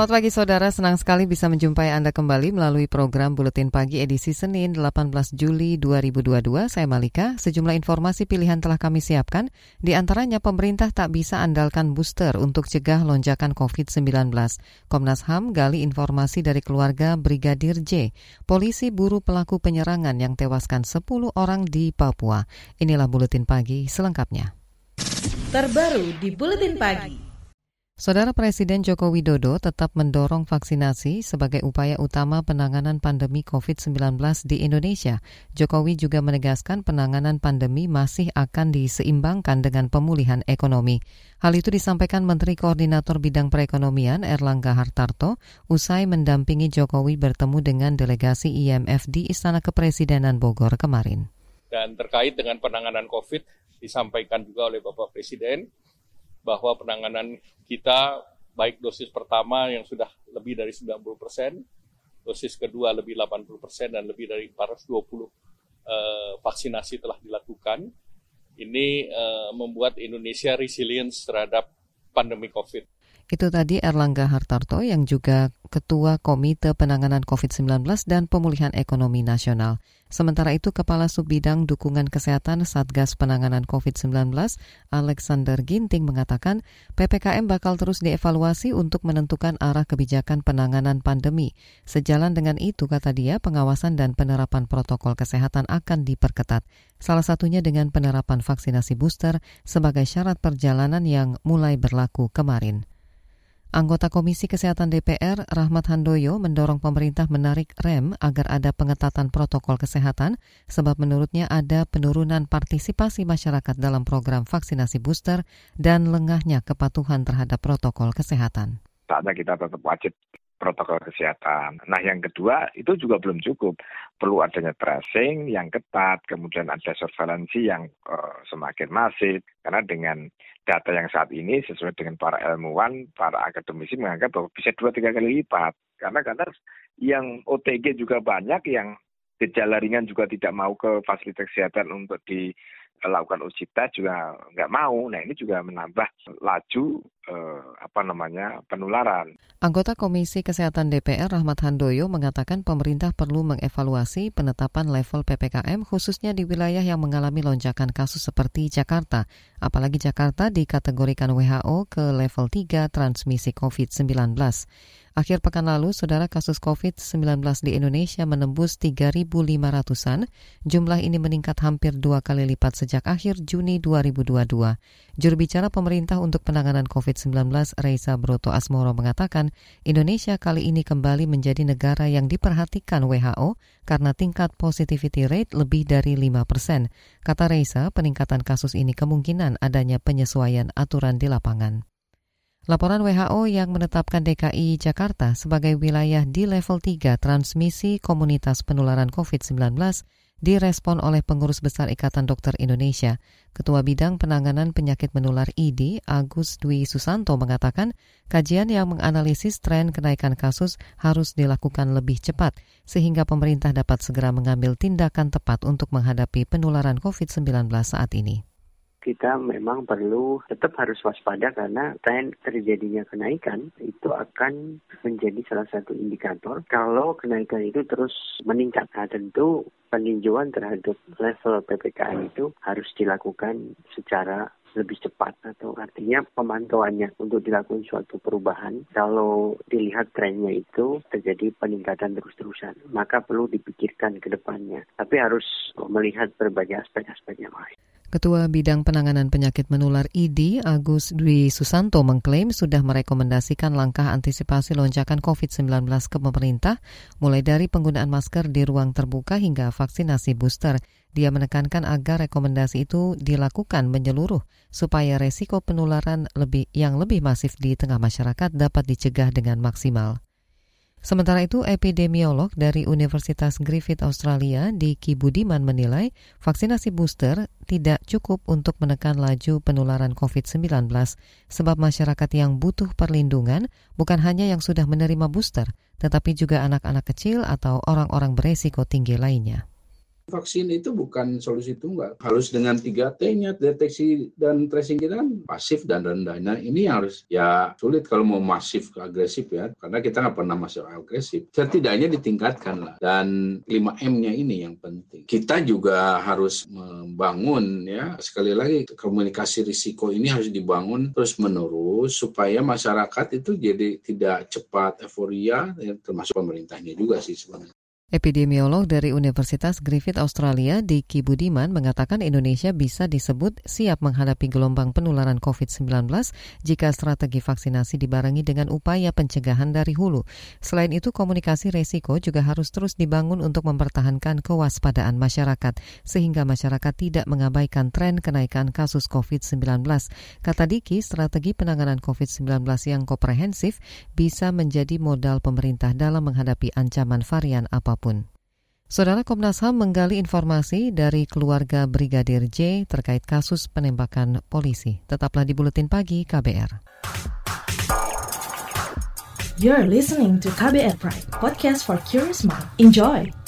Selamat pagi saudara, senang sekali bisa menjumpai Anda kembali melalui program Buletin Pagi edisi Senin 18 Juli 2022. Saya Malika, sejumlah informasi pilihan telah kami siapkan, di antaranya pemerintah tak bisa andalkan booster untuk cegah lonjakan COVID-19. Komnas HAM gali informasi dari keluarga Brigadir J. Polisi buru pelaku penyerangan yang tewaskan 10 orang di Papua. Inilah Buletin Pagi selengkapnya. Terbaru di Buletin Pagi. Saudara Presiden Joko Widodo tetap mendorong vaksinasi sebagai upaya utama penanganan pandemi COVID-19 di Indonesia. Jokowi juga menegaskan penanganan pandemi masih akan diseimbangkan dengan pemulihan ekonomi. Hal itu disampaikan Menteri Koordinator Bidang Perekonomian Erlangga Hartarto usai mendampingi Jokowi bertemu dengan delegasi IMF di Istana Kepresidenan Bogor kemarin. Dan terkait dengan penanganan COVID disampaikan juga oleh Bapak Presiden bahwa penanganan kita baik dosis pertama yang sudah lebih dari 90 persen, dosis kedua lebih 80 persen dan lebih dari 420 uh, eh, vaksinasi telah dilakukan. Ini uh, membuat Indonesia resilience terhadap pandemi COVID. Itu tadi Erlangga Hartarto yang juga Ketua Komite Penanganan COVID-19 dan Pemulihan Ekonomi Nasional. Sementara itu, Kepala Subbidang Dukungan Kesehatan Satgas Penanganan COVID-19, Alexander Ginting mengatakan PPKM bakal terus dievaluasi untuk menentukan arah kebijakan penanganan pandemi. Sejalan dengan itu, kata dia, pengawasan dan penerapan protokol kesehatan akan diperketat. Salah satunya dengan penerapan vaksinasi booster sebagai syarat perjalanan yang mulai berlaku kemarin. Anggota Komisi Kesehatan DPR, Rahmat Handoyo, mendorong pemerintah menarik rem agar ada pengetatan protokol kesehatan, sebab menurutnya ada penurunan partisipasi masyarakat dalam program vaksinasi booster dan lengahnya kepatuhan terhadap protokol kesehatan. Saatnya kita tetap wajib protokol kesehatan. Nah, yang kedua itu juga belum cukup. Perlu adanya tracing yang ketat, kemudian ada surveillance yang uh, semakin masif. Karena dengan data yang saat ini sesuai dengan para ilmuwan, para akademisi menganggap bahwa bisa dua tiga kali lipat. Karena karena yang OTG juga banyak, yang gejala ringan juga tidak mau ke fasilitas kesehatan untuk di lakukan uji tes juga nggak mau. Nah ini juga menambah laju eh, apa namanya penularan. Anggota Komisi Kesehatan DPR Rahmat Handoyo mengatakan pemerintah perlu mengevaluasi penetapan level ppkm khususnya di wilayah yang mengalami lonjakan kasus seperti Jakarta. Apalagi Jakarta dikategorikan WHO ke level 3 transmisi COVID-19. Akhir pekan lalu, saudara kasus COVID-19 di Indonesia menembus 3.500-an. Jumlah ini meningkat hampir dua kali lipat sejak akhir Juni 2022. Juru bicara pemerintah untuk penanganan COVID-19, Reisa Broto Asmoro mengatakan, Indonesia kali ini kembali menjadi negara yang diperhatikan WHO karena tingkat positivity rate lebih dari 5 persen. Kata Reisa, peningkatan kasus ini kemungkinan adanya penyesuaian aturan di lapangan. Laporan WHO yang menetapkan DKI Jakarta sebagai wilayah di level 3 transmisi komunitas penularan COVID-19 direspon oleh pengurus besar Ikatan Dokter Indonesia. Ketua Bidang Penanganan Penyakit Menular ID, Agus Dwi Susanto mengatakan, kajian yang menganalisis tren kenaikan kasus harus dilakukan lebih cepat, sehingga pemerintah dapat segera mengambil tindakan tepat untuk menghadapi penularan COVID-19 saat ini kita memang perlu tetap harus waspada karena tren terjadinya kenaikan itu akan menjadi salah satu indikator kalau kenaikan itu terus meningkat. Nah, tentu peninjauan terhadap level PPKM itu harus dilakukan secara lebih cepat atau artinya pemantauannya untuk dilakukan suatu perubahan kalau dilihat trennya itu terjadi peningkatan terus-terusan maka perlu dipikirkan ke depannya tapi harus melihat berbagai aspek-aspek yang lain. Ketua Bidang Penanganan Penyakit Menular ID, Agus Dwi Susanto, mengklaim sudah merekomendasikan langkah antisipasi lonjakan COVID-19 ke pemerintah, mulai dari penggunaan masker di ruang terbuka hingga vaksinasi booster. Dia menekankan agar rekomendasi itu dilakukan menyeluruh, supaya resiko penularan lebih yang lebih masif di tengah masyarakat dapat dicegah dengan maksimal. Sementara itu, epidemiolog dari Universitas Griffith Australia di Kibudiman menilai vaksinasi booster tidak cukup untuk menekan laju penularan COVID-19 sebab masyarakat yang butuh perlindungan bukan hanya yang sudah menerima booster, tetapi juga anak-anak kecil atau orang-orang beresiko tinggi lainnya vaksin itu bukan solusi tunggal. Harus dengan 3T-nya, deteksi dan tracing kita kan pasif dan rendah. Nah ini harus ya sulit kalau mau masif ke agresif ya, karena kita nggak pernah masuk agresif. Setidaknya ditingkatkan lah. Dan 5M-nya ini yang penting. Kita juga harus membangun ya, sekali lagi komunikasi risiko ini harus dibangun terus menerus supaya masyarakat itu jadi tidak cepat euforia, ya, termasuk pemerintahnya juga sih sebenarnya. Epidemiolog dari Universitas Griffith Australia di Kibudiman mengatakan Indonesia bisa disebut siap menghadapi gelombang penularan COVID-19 jika strategi vaksinasi dibarengi dengan upaya pencegahan dari hulu. Selain itu, komunikasi resiko juga harus terus dibangun untuk mempertahankan kewaspadaan masyarakat sehingga masyarakat tidak mengabaikan tren kenaikan kasus COVID-19. Kata Diki, strategi penanganan COVID-19 yang komprehensif bisa menjadi modal pemerintah dalam menghadapi ancaman varian apa pun apa pun. Saudara Komnas HAM menggali informasi dari keluarga Brigadir J terkait kasus penembakan polisi. Tetaplah di Buletin Pagi KBR. You're listening to KBR Pride, podcast for curious mind. Enjoy!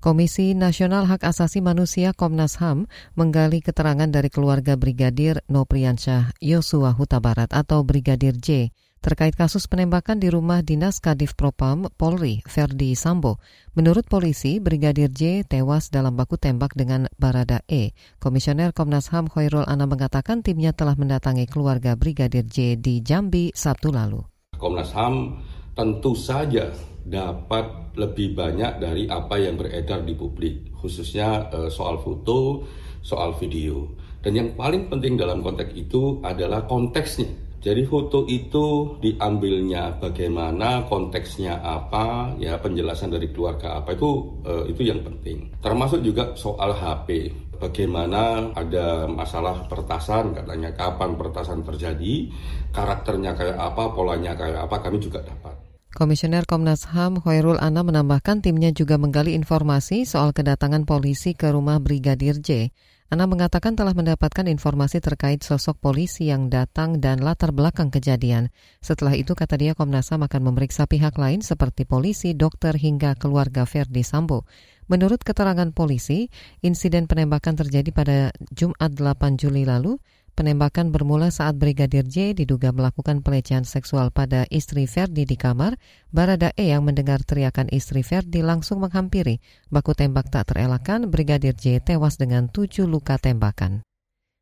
Komisi Nasional Hak Asasi Manusia Komnas HAM menggali keterangan dari keluarga Brigadir Nopriansyah Yosua Huta Barat atau Brigadir J terkait kasus penembakan di rumah dinas Kadif Propam Polri Verdi Sambo. Menurut polisi, Brigadir J tewas dalam baku tembak dengan Barada E. Komisioner Komnas HAM Khairul Ana mengatakan timnya telah mendatangi keluarga Brigadir J di Jambi Sabtu lalu. Komnas HAM tentu saja dapat lebih banyak dari apa yang beredar di publik, khususnya uh, soal foto, soal video. Dan yang paling penting dalam konteks itu adalah konteksnya. Jadi foto itu diambilnya bagaimana, konteksnya apa, ya penjelasan dari keluarga apa itu uh, itu yang penting. Termasuk juga soal HP. Bagaimana ada masalah pertasan, katanya kapan pertasan terjadi, karakternya kayak apa, polanya kayak apa, kami juga dapat. Komisioner Komnas HAM Hoirul Ana menambahkan timnya juga menggali informasi soal kedatangan polisi ke rumah Brigadir J. Ana mengatakan telah mendapatkan informasi terkait sosok polisi yang datang dan latar belakang kejadian. Setelah itu, kata dia, Komnas HAM akan memeriksa pihak lain seperti polisi, dokter, hingga keluarga Verdi Sambo. Menurut keterangan polisi, insiden penembakan terjadi pada Jumat 8 Juli lalu Penembakan bermula saat Brigadir J diduga melakukan pelecehan seksual pada istri Verdi di kamar. Barada E yang mendengar teriakan istri Verdi langsung menghampiri. Baku tembak tak terelakkan, Brigadir J tewas dengan tujuh luka tembakan.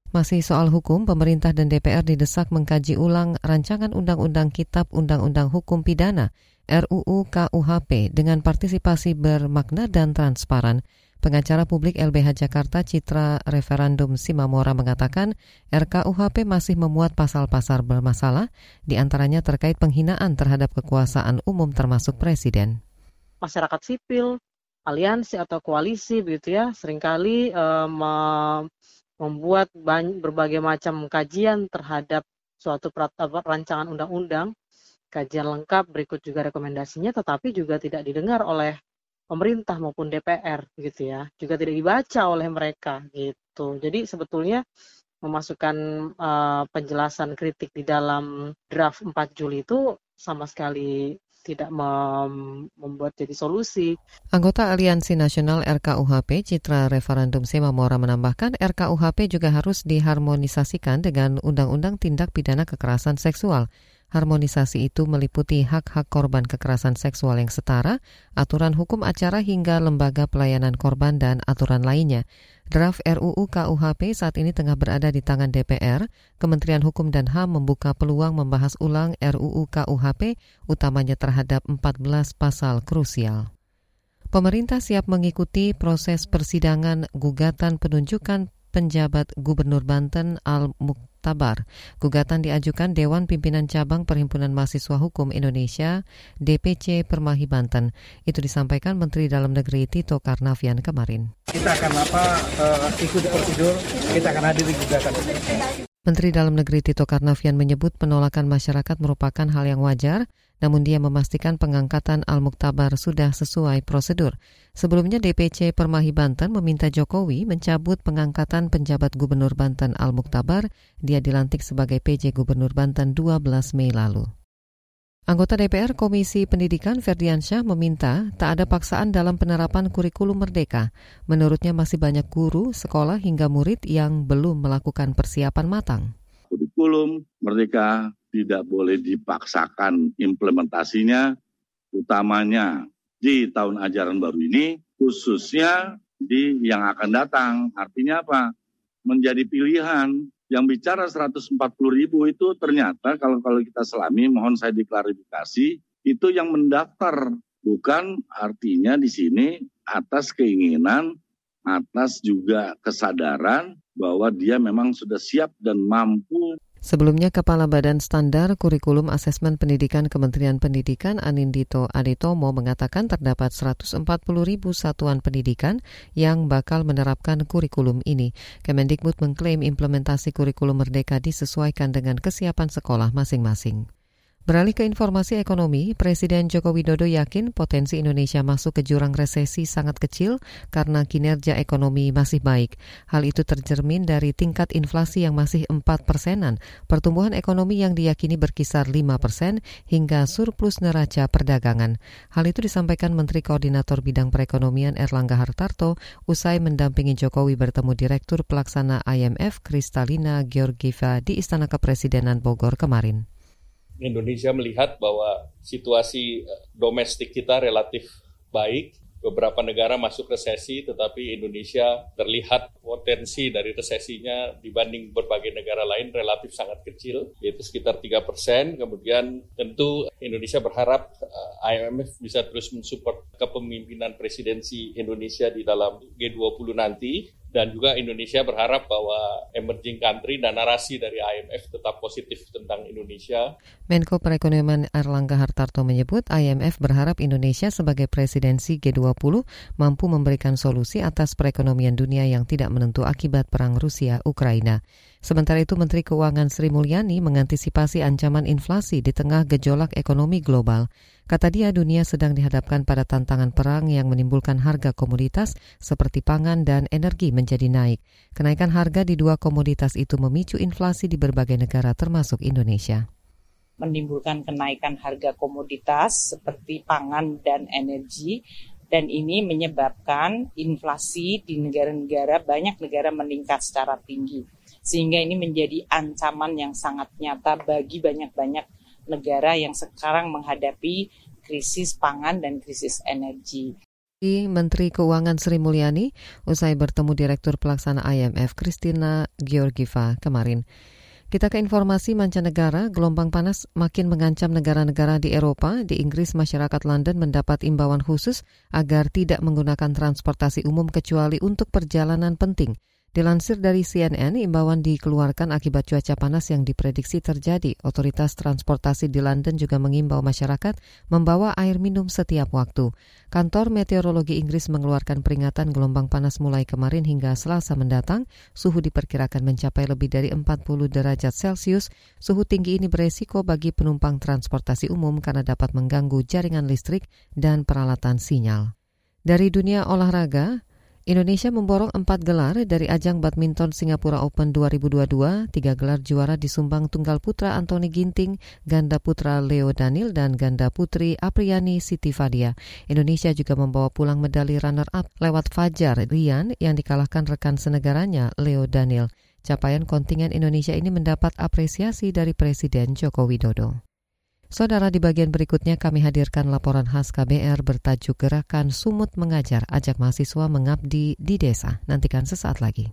Masih soal hukum, pemerintah dan DPR didesak mengkaji ulang rancangan undang-undang Kitab Undang-Undang Hukum Pidana RUU KUHP dengan partisipasi bermakna dan transparan. Pengacara publik LBH Jakarta Citra Referendum Simamora mengatakan RKUHP masih memuat pasal-pasal bermasalah, di antaranya terkait penghinaan terhadap kekuasaan umum termasuk presiden. Masyarakat sipil, aliansi atau koalisi begitu ya, sering kali uh, membuat berbagai macam kajian terhadap suatu rancangan undang-undang, kajian lengkap berikut juga rekomendasinya, tetapi juga tidak didengar oleh pemerintah maupun DPR gitu ya. Juga tidak dibaca oleh mereka gitu. Jadi sebetulnya memasukkan uh, penjelasan kritik di dalam draft 4 Juli itu sama sekali tidak mem membuat jadi solusi. Anggota Aliansi Nasional RKUHP Citra Referendum Semamora menambahkan RKUHP juga harus diharmonisasikan dengan Undang-Undang Tindak Pidana Kekerasan Seksual. Harmonisasi itu meliputi hak-hak korban kekerasan seksual yang setara, aturan hukum acara hingga lembaga pelayanan korban dan aturan lainnya. Draft RUU KUHP saat ini tengah berada di tangan DPR. Kementerian Hukum dan HAM membuka peluang membahas ulang RUU KUHP, utamanya terhadap 14 pasal krusial. Pemerintah siap mengikuti proses persidangan gugatan penunjukan penjabat Gubernur Banten Al Muktabar. Gugatan diajukan Dewan Pimpinan Cabang Perhimpunan Mahasiswa Hukum Indonesia DPC Permahi Banten. Itu disampaikan Menteri Dalam Negeri Tito Karnavian kemarin. Kita akan apa uh, ikuti prosedur, kita akan hadiri gugatan. Menteri Dalam Negeri Tito Karnavian menyebut penolakan masyarakat merupakan hal yang wajar namun dia memastikan pengangkatan Al-Muktabar sudah sesuai prosedur. Sebelumnya DPC Permahi Banten meminta Jokowi mencabut pengangkatan penjabat Gubernur Banten Al-Muktabar. Dia dilantik sebagai PJ Gubernur Banten 12 Mei lalu. Anggota DPR Komisi Pendidikan Ferdiansyah meminta tak ada paksaan dalam penerapan kurikulum merdeka. Menurutnya masih banyak guru, sekolah hingga murid yang belum melakukan persiapan matang. Kurikulum merdeka tidak boleh dipaksakan implementasinya, utamanya di tahun ajaran baru ini, khususnya di yang akan datang. Artinya apa? Menjadi pilihan. Yang bicara 140 ribu itu ternyata kalau kalau kita selami, mohon saya diklarifikasi, itu yang mendaftar. Bukan artinya di sini atas keinginan, atas juga kesadaran bahwa dia memang sudah siap dan mampu Sebelumnya, Kepala Badan Standar Kurikulum Asesmen Pendidikan Kementerian Pendidikan Anindito Aditomo mengatakan terdapat 140 ribu satuan pendidikan yang bakal menerapkan kurikulum ini. Kemendikbud mengklaim implementasi kurikulum merdeka disesuaikan dengan kesiapan sekolah masing-masing. Beralih ke informasi ekonomi, Presiden Joko Widodo yakin potensi Indonesia masuk ke jurang resesi sangat kecil karena kinerja ekonomi masih baik. Hal itu tercermin dari tingkat inflasi yang masih 4 persenan, pertumbuhan ekonomi yang diyakini berkisar 5 persen, hingga surplus neraca perdagangan. Hal itu disampaikan Menteri Koordinator Bidang Perekonomian Erlangga Hartarto usai mendampingi Jokowi bertemu Direktur Pelaksana IMF Kristalina Georgieva di Istana Kepresidenan Bogor kemarin. Indonesia melihat bahwa situasi eh, domestik kita relatif baik. Beberapa negara masuk resesi, tetapi Indonesia terlihat potensi dari resesinya dibanding berbagai negara lain relatif sangat kecil, yaitu sekitar 3 persen. Kemudian tentu Indonesia berharap eh, IMF bisa terus mensupport kepemimpinan presidensi Indonesia di dalam G20 nanti dan juga Indonesia berharap bahwa emerging country dan narasi dari IMF tetap positif tentang Indonesia. Menko Perekonomian Erlangga Hartarto menyebut IMF berharap Indonesia sebagai presidensi G20 mampu memberikan solusi atas perekonomian dunia yang tidak menentu akibat perang Rusia-Ukraina. Sementara itu Menteri Keuangan Sri Mulyani mengantisipasi ancaman inflasi di tengah gejolak ekonomi global. Kata dia dunia sedang dihadapkan pada tantangan perang yang menimbulkan harga komoditas seperti pangan dan energi menjadi naik. Kenaikan harga di dua komoditas itu memicu inflasi di berbagai negara termasuk Indonesia menimbulkan kenaikan harga komoditas seperti pangan dan energi dan ini menyebabkan inflasi di negara-negara banyak negara meningkat secara tinggi sehingga ini menjadi ancaman yang sangat nyata bagi banyak-banyak negara yang sekarang menghadapi krisis pangan dan krisis energi. Menteri Keuangan Sri Mulyani usai bertemu Direktur Pelaksana IMF Christina Georgieva kemarin. Kita ke informasi mancanegara, gelombang panas makin mengancam negara-negara di Eropa. Di Inggris, masyarakat London mendapat imbauan khusus agar tidak menggunakan transportasi umum kecuali untuk perjalanan penting. Dilansir dari CNN, imbauan dikeluarkan akibat cuaca panas yang diprediksi terjadi. Otoritas transportasi di London juga mengimbau masyarakat membawa air minum setiap waktu. Kantor Meteorologi Inggris mengeluarkan peringatan gelombang panas mulai kemarin hingga Selasa mendatang. Suhu diperkirakan mencapai lebih dari 40 derajat Celcius. Suhu tinggi ini beresiko bagi penumpang transportasi umum karena dapat mengganggu jaringan listrik dan peralatan sinyal. Dari dunia olahraga, Indonesia memborong empat gelar dari ajang badminton Singapura Open 2022. Tiga gelar juara disumbang tunggal putra Anthony Ginting, ganda putra Leo Daniel, dan ganda putri Apriani Siti Fadia. Indonesia juga membawa pulang medali runner-up lewat Fajar Rian yang dikalahkan rekan senegaranya Leo Daniel. Capaian kontingen Indonesia ini mendapat apresiasi dari Presiden Joko Widodo. Saudara di bagian berikutnya kami hadirkan laporan khas KBR bertajuk Gerakan Sumut Mengajar Ajak Mahasiswa Mengabdi di Desa. Nantikan sesaat lagi.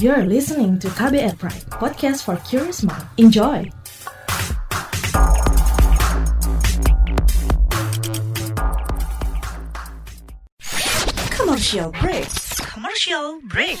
You're listening to KBR Pride, podcast for curious mind. Enjoy! Commercial break. Commercial break.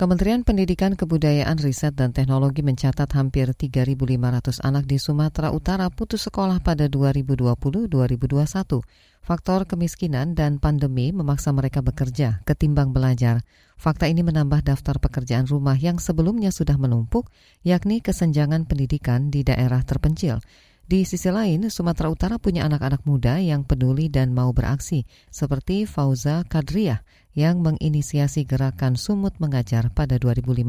Kementerian Pendidikan Kebudayaan Riset dan Teknologi mencatat hampir 3.500 anak di Sumatera Utara putus sekolah pada 2020-2021. Faktor kemiskinan dan pandemi memaksa mereka bekerja ketimbang belajar. Fakta ini menambah daftar pekerjaan rumah yang sebelumnya sudah menumpuk, yakni kesenjangan pendidikan di daerah terpencil. Di sisi lain, Sumatera Utara punya anak-anak muda yang peduli dan mau beraksi, seperti Fauza Kadriah yang menginisiasi gerakan Sumut Mengajar pada 2015.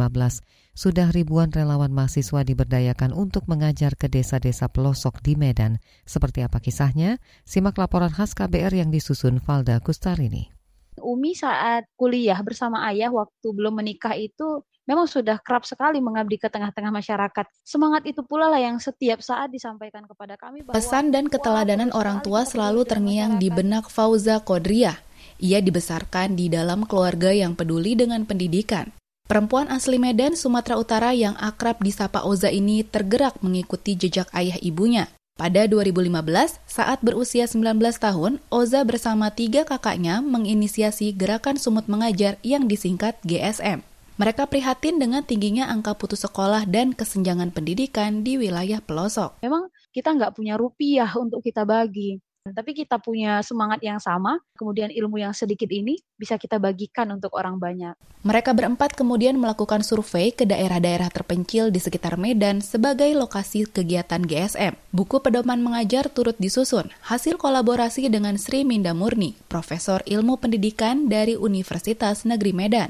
Sudah ribuan relawan mahasiswa diberdayakan untuk mengajar ke desa-desa pelosok di Medan. Seperti apa kisahnya? Simak laporan khas KBR yang disusun Valda Kustarini. Umi saat kuliah bersama ayah waktu belum menikah itu memang sudah kerap sekali mengabdi ke tengah-tengah masyarakat. Semangat itu pula lah yang setiap saat disampaikan kepada kami bahwa pesan dan keteladanan orang tua selalu terngiang di benak Fauza Kodriah. Ia dibesarkan di dalam keluarga yang peduli dengan pendidikan. Perempuan asli Medan, Sumatera Utara yang akrab disapa Oza ini tergerak mengikuti jejak ayah ibunya. Pada 2015, saat berusia 19 tahun, Oza bersama tiga kakaknya menginisiasi Gerakan Sumut Mengajar yang disingkat GSM. Mereka prihatin dengan tingginya angka putus sekolah dan kesenjangan pendidikan di wilayah pelosok. Memang kita nggak punya rupiah untuk kita bagi. Tapi kita punya semangat yang sama, kemudian ilmu yang sedikit ini bisa kita bagikan untuk orang banyak. Mereka berempat kemudian melakukan survei ke daerah-daerah terpencil di sekitar Medan sebagai lokasi kegiatan GSM. Buku pedoman mengajar turut disusun, hasil kolaborasi dengan Sri Minda Murni, Profesor Ilmu Pendidikan dari Universitas Negeri Medan.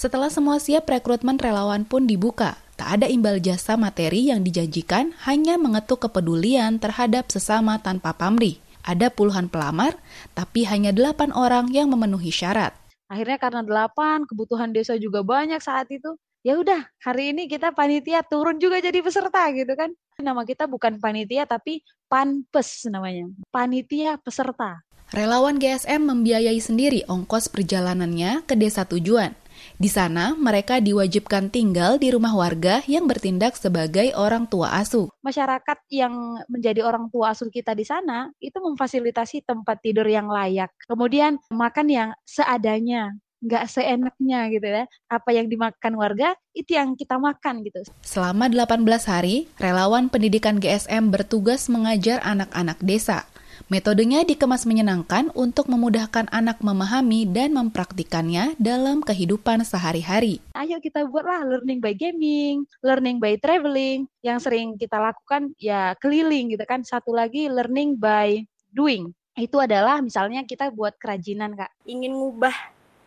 Setelah semua siap, rekrutmen relawan pun dibuka. Tak ada imbal jasa materi yang dijanjikan, hanya mengetuk kepedulian terhadap sesama tanpa pamrih. Ada puluhan pelamar, tapi hanya delapan orang yang memenuhi syarat. Akhirnya karena delapan, kebutuhan desa juga banyak saat itu. Ya udah, hari ini kita panitia turun juga jadi peserta gitu kan. Nama kita bukan panitia tapi panpes namanya. Panitia peserta. Relawan GSM membiayai sendiri ongkos perjalanannya ke desa tujuan. Di sana, mereka diwajibkan tinggal di rumah warga yang bertindak sebagai orang tua asuh. Masyarakat yang menjadi orang tua asuh kita di sana itu memfasilitasi tempat tidur yang layak. Kemudian makan yang seadanya, nggak seenaknya gitu ya. Apa yang dimakan warga, itu yang kita makan gitu. Selama 18 hari, relawan pendidikan GSM bertugas mengajar anak-anak desa. Metodenya dikemas menyenangkan untuk memudahkan anak memahami dan mempraktikannya dalam kehidupan sehari-hari. Ayo kita buatlah learning by gaming, learning by traveling. Yang sering kita lakukan ya keliling gitu kan. Satu lagi learning by doing. Itu adalah misalnya kita buat kerajinan kak. Ingin ngubah,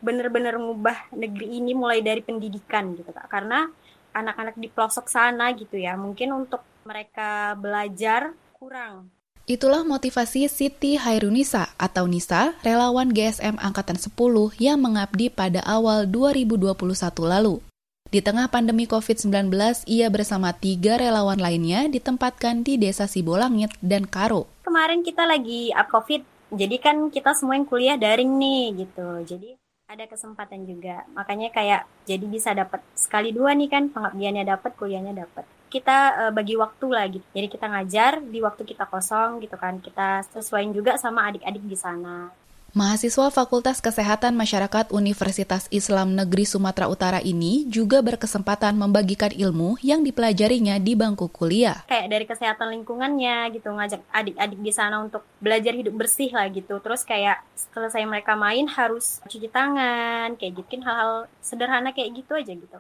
bener-bener ngubah negeri ini mulai dari pendidikan gitu kak. Karena anak-anak di pelosok sana gitu ya, mungkin untuk mereka belajar kurang Itulah motivasi Siti Hairunisa atau Nisa, relawan GSM Angkatan 10 yang mengabdi pada awal 2021 lalu. Di tengah pandemi COVID-19, ia bersama tiga relawan lainnya ditempatkan di Desa Sibolangit dan Karo. Kemarin kita lagi up COVID, jadi kan kita semua yang kuliah daring nih gitu. Jadi ada kesempatan juga. Makanya kayak jadi bisa dapat sekali dua nih kan pengabdiannya dapat, kuliahnya dapat. Kita uh, bagi waktu lah gitu. Jadi kita ngajar di waktu kita kosong gitu kan. Kita sesuaiin juga sama adik-adik di sana. Mahasiswa Fakultas Kesehatan Masyarakat Universitas Islam Negeri Sumatera Utara ini juga berkesempatan membagikan ilmu yang dipelajarinya di bangku kuliah. Kayak dari kesehatan lingkungannya gitu, ngajak adik-adik di sana untuk belajar hidup bersih lah gitu. Terus kayak selesai mereka main harus cuci tangan, kayak gitu. hal-hal sederhana kayak gitu aja gitu.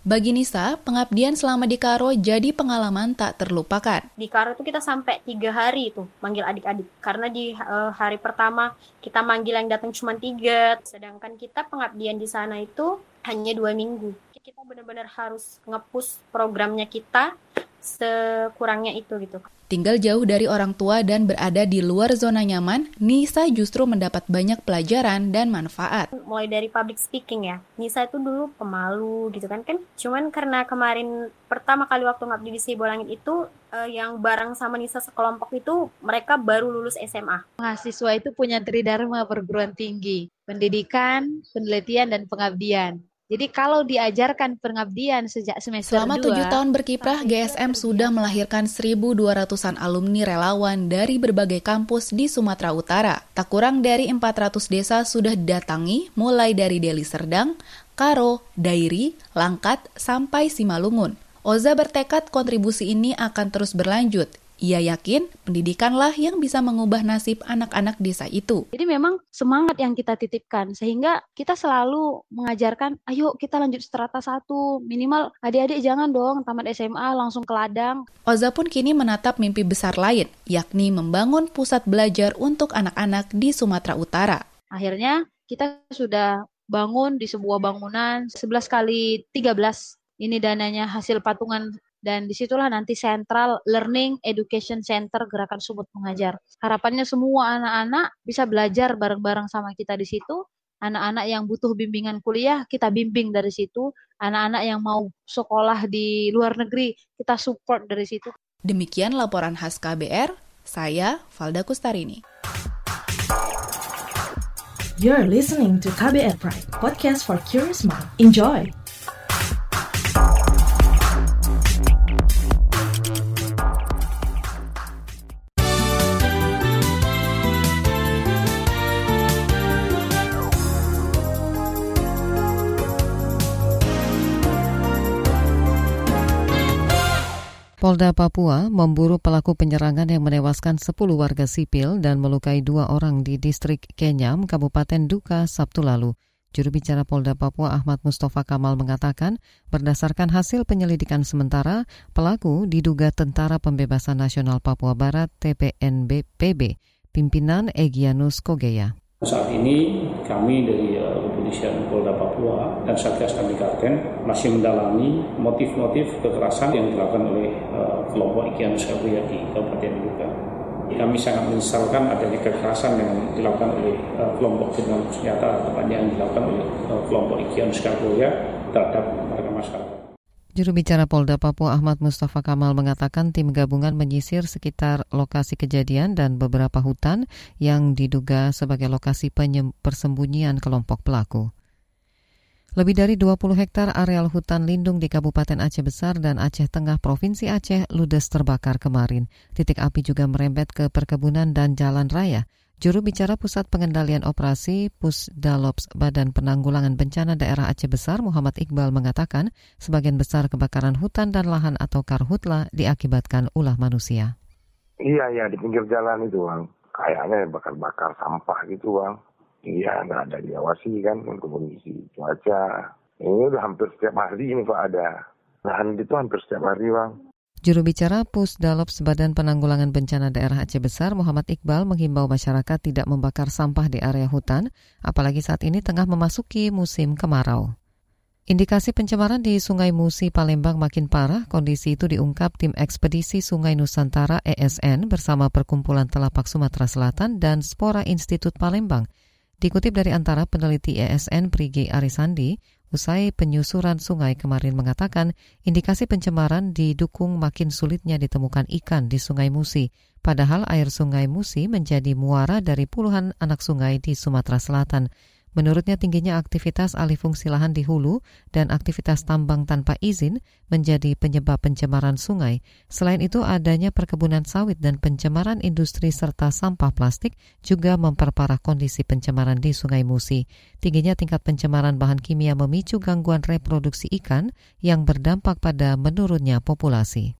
Bagi Nisa, pengabdian selama di Karo jadi pengalaman tak terlupakan. Di Karo itu kita sampai tiga hari itu manggil adik-adik. Karena di uh, hari pertama kita manggil yang datang cuma tiga. Sedangkan kita pengabdian di sana itu hanya dua minggu. Kita benar-benar harus ngepus programnya kita sekurangnya itu gitu. Tinggal jauh dari orang tua dan berada di luar zona nyaman, Nisa justru mendapat banyak pelajaran dan manfaat. Mulai dari public speaking ya, Nisa itu dulu pemalu gitu kan kan. Cuman karena kemarin pertama kali waktu ngabdi di Sibolangit itu uh, yang bareng sama Nisa sekelompok itu mereka baru lulus SMA. Mahasiswa itu punya tridharma perguruan tinggi, pendidikan, penelitian dan pengabdian. Jadi kalau diajarkan pengabdian sejak semester Selama tujuh tahun berkiprah, GSM sudah melahirkan 1.200-an alumni relawan dari berbagai kampus di Sumatera Utara. Tak kurang dari 400 desa sudah didatangi, mulai dari Deli Serdang, Karo, Dairi, Langkat, sampai Simalungun. Oza bertekad kontribusi ini akan terus berlanjut. Ia yakin pendidikanlah yang bisa mengubah nasib anak-anak desa itu. Jadi memang semangat yang kita titipkan sehingga kita selalu mengajarkan, ayo kita lanjut strata satu, minimal adik-adik jangan dong tamat SMA langsung ke ladang. Oza pun kini menatap mimpi besar lain, yakni membangun pusat belajar untuk anak-anak di Sumatera Utara. Akhirnya kita sudah bangun di sebuah bangunan 11 kali 13 ini dananya hasil patungan dan di situlah nanti Central Learning Education Center Gerakan Sumut Mengajar. Harapannya semua anak-anak bisa belajar bareng-bareng sama kita di situ. Anak-anak yang butuh bimbingan kuliah, kita bimbing dari situ. Anak-anak yang mau sekolah di luar negeri, kita support dari situ. Demikian laporan khas KBR, saya Valda Kustarini. You're listening to KBR Pride, podcast for curious mind. Enjoy! Polda Papua memburu pelaku penyerangan yang menewaskan 10 warga sipil dan melukai dua orang di distrik Kenyam, Kabupaten Duka, Sabtu lalu. Juru bicara Polda Papua Ahmad Mustafa Kamal mengatakan, berdasarkan hasil penyelidikan sementara, pelaku diduga Tentara Pembebasan Nasional Papua Barat TPNBPB, pimpinan Egyanus Kogeya. Saat ini kami dari uh, kepolisian Polda Papua dan Satgas Damai Karten masih mendalami motif-motif kekerasan yang dilakukan oleh uh, kelompok Ikian Sabuya di Kabupaten Luka. Kami sangat menyesalkan adanya kekerasan yang dilakukan oleh uh, kelompok kriminal senjata, tepatnya yang dilakukan oleh uh, kelompok Ikian Sabuya terhadap. Juru bicara Polda Papua Ahmad Mustafa Kamal mengatakan tim gabungan menyisir sekitar lokasi kejadian dan beberapa hutan yang diduga sebagai lokasi persembunyian kelompok pelaku. Lebih dari 20 hektar areal hutan lindung di Kabupaten Aceh Besar dan Aceh Tengah Provinsi Aceh ludes terbakar kemarin. Titik api juga merembet ke perkebunan dan jalan raya. Juru bicara Pusat Pengendalian Operasi Pusdalops Badan Penanggulangan Bencana Daerah Aceh Besar Muhammad Iqbal mengatakan sebagian besar kebakaran hutan dan lahan atau karhutla diakibatkan ulah manusia. Iya, iya di pinggir jalan itu bang. Kayaknya bakar-bakar sampah gitu bang. Iya, nggak ada diawasi kan untuk kondisi cuaca. Ini udah hampir setiap hari ini Pak ada. Lahan itu hampir setiap hari bang. Juru bicara Pusdalops Badan Penanggulangan Bencana Daerah Aceh Besar Muhammad Iqbal menghimbau masyarakat tidak membakar sampah di area hutan, apalagi saat ini tengah memasuki musim kemarau. Indikasi pencemaran di Sungai Musi, Palembang makin parah. Kondisi itu diungkap tim ekspedisi Sungai Nusantara ESN bersama Perkumpulan Telapak Sumatera Selatan dan Spora Institut Palembang. Dikutip dari antara peneliti ESN Prigi Arisandi, usai penyusuran sungai kemarin mengatakan indikasi pencemaran didukung makin sulitnya ditemukan ikan di Sungai Musi, padahal air Sungai Musi menjadi muara dari puluhan anak sungai di Sumatera Selatan. Menurutnya tingginya aktivitas alih fungsi lahan di hulu dan aktivitas tambang tanpa izin menjadi penyebab pencemaran sungai. Selain itu adanya perkebunan sawit dan pencemaran industri serta sampah plastik juga memperparah kondisi pencemaran di Sungai Musi. Tingginya tingkat pencemaran bahan kimia memicu gangguan reproduksi ikan yang berdampak pada menurunnya populasi.